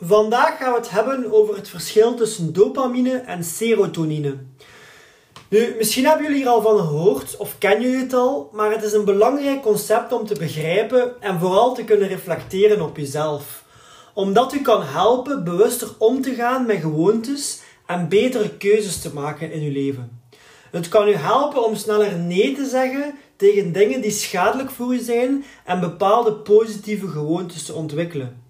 Vandaag gaan we het hebben over het verschil tussen dopamine en serotonine. Nu, misschien hebben jullie hier al van gehoord of kennen jullie het al, maar het is een belangrijk concept om te begrijpen en vooral te kunnen reflecteren op jezelf. Omdat u kan helpen bewuster om te gaan met gewoontes en betere keuzes te maken in uw leven. Het kan u helpen om sneller nee te zeggen tegen dingen die schadelijk voor u zijn en bepaalde positieve gewoontes te ontwikkelen.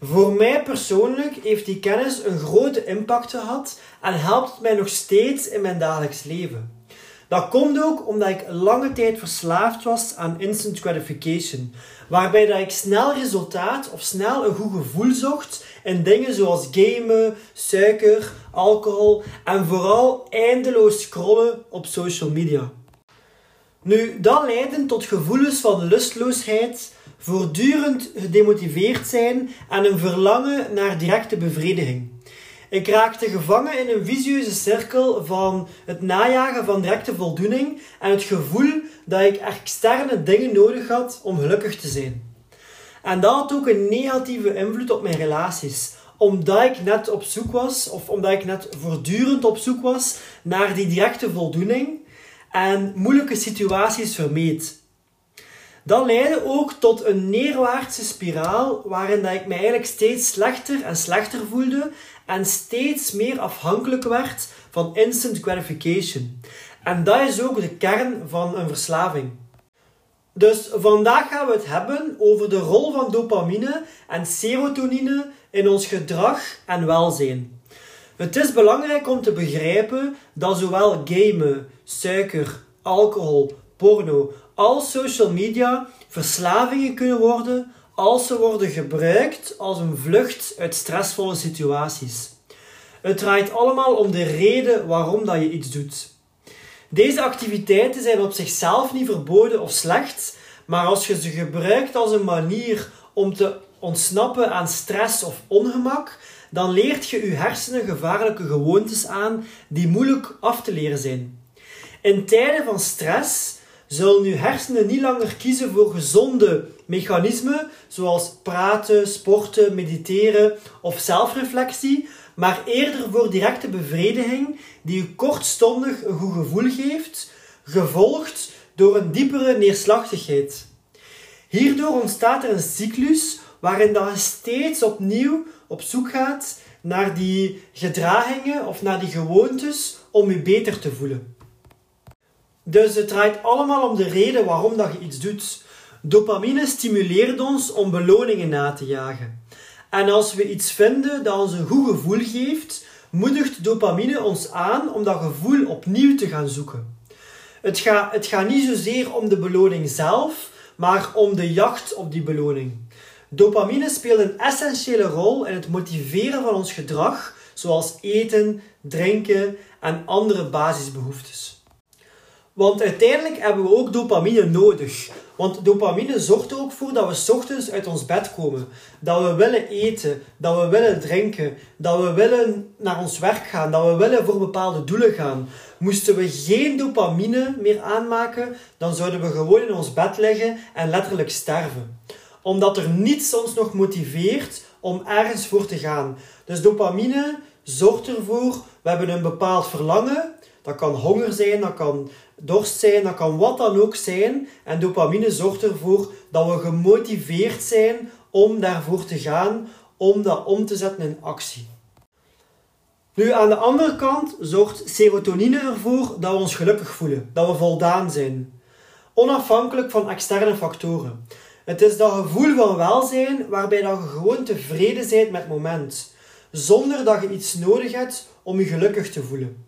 Voor mij persoonlijk heeft die kennis een grote impact gehad en helpt het mij nog steeds in mijn dagelijks leven. Dat komt ook omdat ik lange tijd verslaafd was aan instant gratification, waarbij dat ik snel resultaat of snel een goed gevoel zocht in dingen zoals gamen, suiker, alcohol en vooral eindeloos scrollen op social media. Nu, dat leidde tot gevoelens van lustloosheid, voortdurend gedemotiveerd zijn en een verlangen naar directe bevrediging. Ik raakte gevangen in een visieuze cirkel van het najagen van directe voldoening en het gevoel dat ik externe dingen nodig had om gelukkig te zijn. En dat had ook een negatieve invloed op mijn relaties, omdat ik net op zoek was, of omdat ik net voortdurend op zoek was naar die directe voldoening en moeilijke situaties vermeed. Dat leidde ook tot een neerwaartse spiraal waarin dat ik me eigenlijk steeds slechter en slechter voelde en steeds meer afhankelijk werd van instant gratification. En dat is ook de kern van een verslaving. Dus vandaag gaan we het hebben over de rol van dopamine en serotonine in ons gedrag en welzijn. Het is belangrijk om te begrijpen dat zowel gamen, suiker, alcohol, porno als social media verslavingen kunnen worden als ze worden gebruikt als een vlucht uit stressvolle situaties. Het draait allemaal om de reden waarom dat je iets doet. Deze activiteiten zijn op zichzelf niet verboden of slecht, maar als je ze gebruikt als een manier om te ontsnappen aan stress of ongemak, dan leert je je hersenen gevaarlijke gewoontes aan die moeilijk af te leren zijn. In tijden van stress zullen uw hersenen niet langer kiezen voor gezonde mechanismen zoals praten, sporten, mediteren of zelfreflectie, maar eerder voor directe bevrediging die u kortstondig een goed gevoel geeft, gevolgd door een diepere neerslachtigheid. Hierdoor ontstaat er een cyclus waarin dat je steeds opnieuw op zoek gaat naar die gedragingen of naar die gewoontes om je beter te voelen. Dus het draait allemaal om de reden waarom dat je iets doet. Dopamine stimuleert ons om beloningen na te jagen. En als we iets vinden dat ons een goed gevoel geeft, moedigt dopamine ons aan om dat gevoel opnieuw te gaan zoeken. Het gaat, het gaat niet zozeer om de beloning zelf, maar om de jacht op die beloning. Dopamine speelt een essentiële rol in het motiveren van ons gedrag, zoals eten, drinken en andere basisbehoeftes. Want uiteindelijk hebben we ook dopamine nodig. Want dopamine zorgt er ook voor dat we s ochtends uit ons bed komen. Dat we willen eten, dat we willen drinken, dat we willen naar ons werk gaan, dat we willen voor bepaalde doelen gaan. Moesten we geen dopamine meer aanmaken, dan zouden we gewoon in ons bed liggen en letterlijk sterven. Omdat er niets ons nog motiveert om ergens voor te gaan. Dus dopamine zorgt ervoor, we hebben een bepaald verlangen. Dat kan honger zijn, dat kan dorst zijn, dat kan wat dan ook zijn. En dopamine zorgt ervoor dat we gemotiveerd zijn om daarvoor te gaan, om dat om te zetten in actie. Nu, aan de andere kant zorgt serotonine ervoor dat we ons gelukkig voelen, dat we voldaan zijn. Onafhankelijk van externe factoren. Het is dat gevoel van welzijn waarbij dat je gewoon tevreden bent met het moment, zonder dat je iets nodig hebt om je gelukkig te voelen.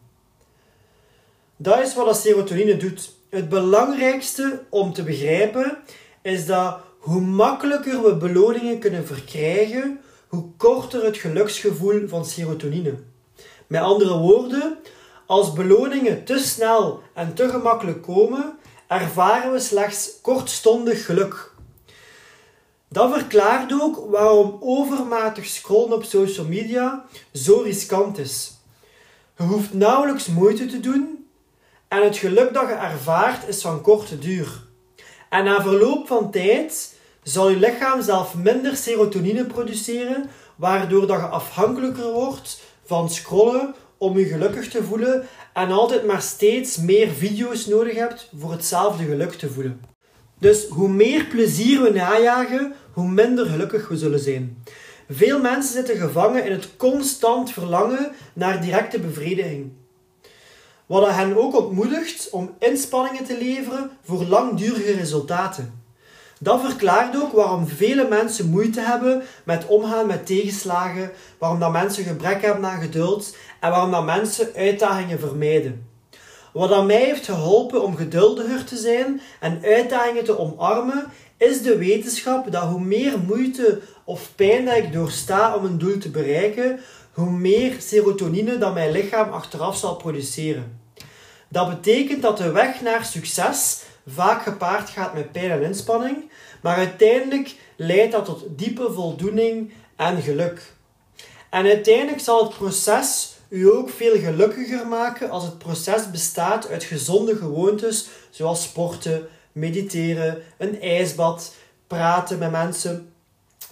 Dat is wat serotonine doet. Het belangrijkste om te begrijpen is dat hoe makkelijker we beloningen kunnen verkrijgen, hoe korter het geluksgevoel van serotonine. Met andere woorden, als beloningen te snel en te gemakkelijk komen, ervaren we slechts kortstondig geluk. Dat verklaart ook waarom overmatig scrollen op social media zo riskant is. Je hoeft nauwelijks moeite te doen en het geluk dat je ervaart is van korte duur. En na verloop van tijd zal je lichaam zelf minder serotonine produceren, waardoor dat je afhankelijker wordt van scrollen om je gelukkig te voelen en altijd maar steeds meer video's nodig hebt voor hetzelfde geluk te voelen. Dus hoe meer plezier we najagen, hoe minder gelukkig we zullen zijn. Veel mensen zitten gevangen in het constant verlangen naar directe bevrediging. Wat hen ook ontmoedigt om inspanningen te leveren voor langdurige resultaten. Dat verklaart ook waarom vele mensen moeite hebben met omgaan met tegenslagen, waarom dat mensen gebrek hebben aan geduld en waarom dat mensen uitdagingen vermijden. Wat aan mij heeft geholpen om geduldiger te zijn en uitdagingen te omarmen, is de wetenschap dat hoe meer moeite of pijn dat ik doorsta om een doel te bereiken, hoe meer serotonine dat mijn lichaam achteraf zal produceren. Dat betekent dat de weg naar succes vaak gepaard gaat met pijn en inspanning, maar uiteindelijk leidt dat tot diepe voldoening en geluk. En uiteindelijk zal het proces u ook veel gelukkiger maken als het proces bestaat uit gezonde gewoontes zoals sporten, mediteren, een ijsbad, praten met mensen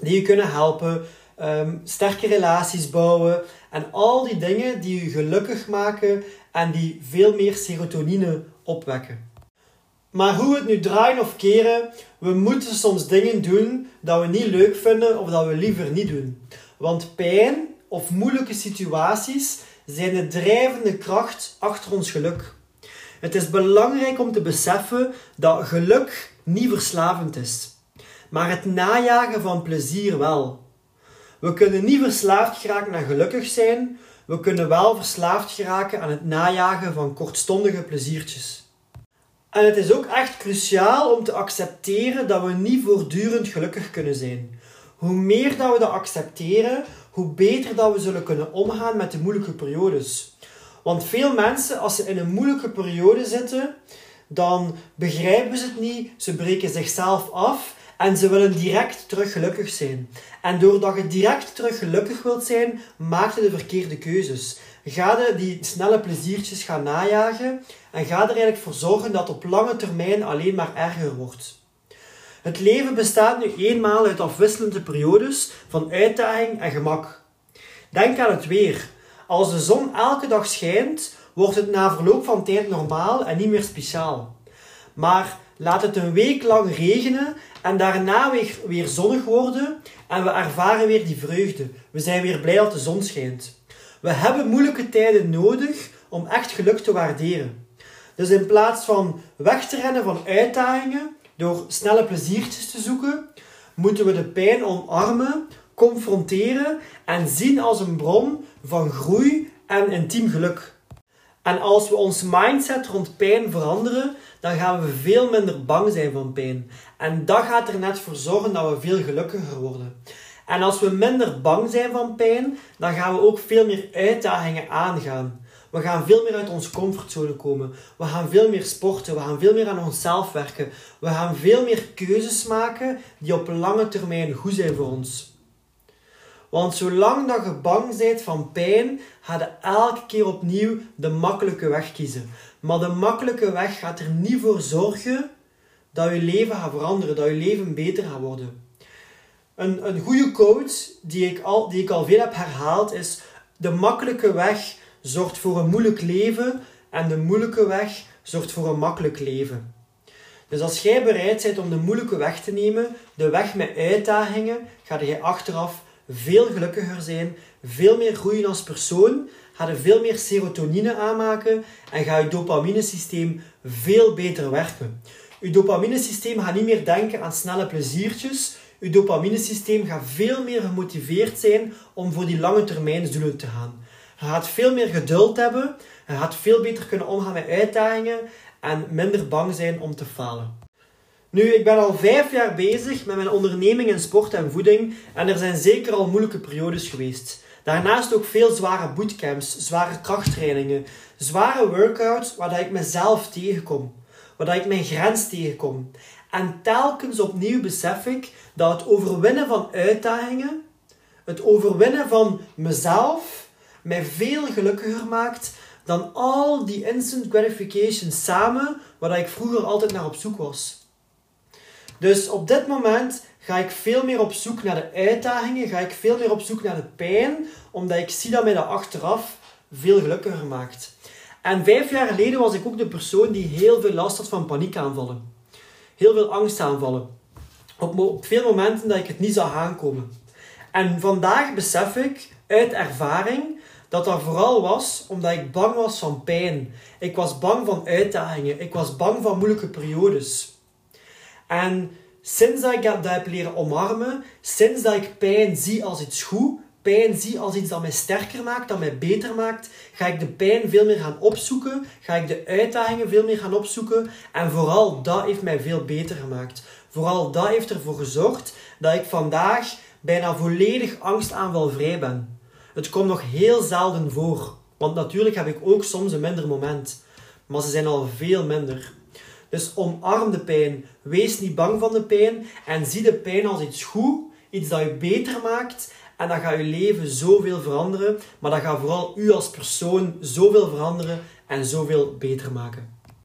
die u kunnen helpen, ehm, sterke relaties bouwen en al die dingen die u gelukkig maken en die veel meer serotonine opwekken. Maar hoe we het nu draaien of keren, we moeten soms dingen doen dat we niet leuk vinden of dat we liever niet doen. Want pijn of moeilijke situaties zijn de drijvende kracht achter ons geluk. Het is belangrijk om te beseffen dat geluk niet verslavend is, maar het najagen van plezier wel. We kunnen niet verslaafd geraken aan gelukkig zijn, we kunnen wel verslaafd geraken aan het najagen van kortstondige pleziertjes. En het is ook echt cruciaal om te accepteren dat we niet voortdurend gelukkig kunnen zijn. Hoe meer dat we dat accepteren, hoe beter dat we zullen kunnen omgaan met de moeilijke periodes. Want veel mensen, als ze in een moeilijke periode zitten, dan begrijpen ze het niet, ze breken zichzelf af en ze willen direct terug gelukkig zijn. En doordat je direct terug gelukkig wilt zijn, maak je de verkeerde keuzes. Ga je die snelle pleziertjes gaan najagen en ga er eigenlijk voor zorgen dat op lange termijn alleen maar erger wordt. Het leven bestaat nu eenmaal uit afwisselende periodes van uitdaging en gemak. Denk aan het weer. Als de zon elke dag schijnt, wordt het na verloop van tijd normaal en niet meer speciaal. Maar laat het een week lang regenen en daarna weer, weer zonnig worden en we ervaren weer die vreugde. We zijn weer blij dat de zon schijnt. We hebben moeilijke tijden nodig om echt geluk te waarderen. Dus in plaats van weg te rennen van uitdagingen door snelle pleziertjes te zoeken, moeten we de pijn omarmen, confronteren en zien als een bron van groei en intiem geluk. En als we ons mindset rond pijn veranderen, dan gaan we veel minder bang zijn van pijn. En dat gaat er net voor zorgen dat we veel gelukkiger worden. En als we minder bang zijn van pijn, dan gaan we ook veel meer uitdagingen aangaan. We gaan veel meer uit onze comfortzone komen. We gaan veel meer sporten. We gaan veel meer aan onszelf werken. We gaan veel meer keuzes maken die op lange termijn goed zijn voor ons. Want zolang dat je bang bent van pijn, ga je elke keer opnieuw de makkelijke weg kiezen. Maar de makkelijke weg gaat er niet voor zorgen dat je leven gaat veranderen, dat je leven beter gaat worden. Een, een goede quote die ik, al, die ik al veel heb herhaald is: De makkelijke weg zorgt voor een moeilijk leven en de moeilijke weg zorgt voor een makkelijk leven. Dus als jij bereid bent om de moeilijke weg te nemen, de weg met uitdagingen, ga je achteraf veel gelukkiger zijn, veel meer groeien als persoon, ga je veel meer serotonine aanmaken en ga je dopaminesysteem veel beter werken. Je dopaminesysteem gaat niet meer denken aan snelle pleziertjes. Je dopaminesysteem gaat veel meer gemotiveerd zijn om voor die lange termijn doelen te gaan. Je gaat veel meer geduld hebben, je gaat veel beter kunnen omgaan met uitdagingen en minder bang zijn om te falen. Nu, ik ben al vijf jaar bezig met mijn onderneming in sport en voeding en er zijn zeker al moeilijke periodes geweest. Daarnaast ook veel zware bootcamps, zware krachttrainingen, zware workouts waar ik mezelf tegenkom, waar ik mijn grens tegenkom. En telkens opnieuw besef ik dat het overwinnen van uitdagingen, het overwinnen van mezelf, mij veel gelukkiger maakt dan al die instant gratification samen, waar ik vroeger altijd naar op zoek was. Dus op dit moment ga ik veel meer op zoek naar de uitdagingen, ga ik veel meer op zoek naar de pijn, omdat ik zie dat mij dat achteraf veel gelukkiger maakt. En vijf jaar geleden was ik ook de persoon die heel veel last had van paniekaanvallen. Heel veel angstaanvallen. Op, op veel momenten dat ik het niet zag aankomen. En vandaag besef ik uit ervaring dat dat vooral was omdat ik bang was van pijn. Ik was bang van uitdagingen. Ik was bang van moeilijke periodes. En sinds dat ik dat heb leren omarmen, sinds dat ik pijn zie als iets goed, pijn zie als iets dat mij sterker maakt, dat mij beter maakt, ga ik de pijn veel meer gaan opzoeken, ga ik de uitdagingen veel meer gaan opzoeken en vooral dat heeft mij veel beter gemaakt. Vooral dat heeft ervoor gezorgd dat ik vandaag bijna volledig angstaanvalvrij ben. Het komt nog heel zelden voor, want natuurlijk heb ik ook soms een minder moment, maar ze zijn al veel minder. Dus omarm de pijn. Wees niet bang van de pijn. En zie de pijn als iets goed, iets dat je beter maakt. En dat gaat je leven zoveel veranderen. Maar dat gaat vooral u als persoon zoveel veranderen en zoveel beter maken.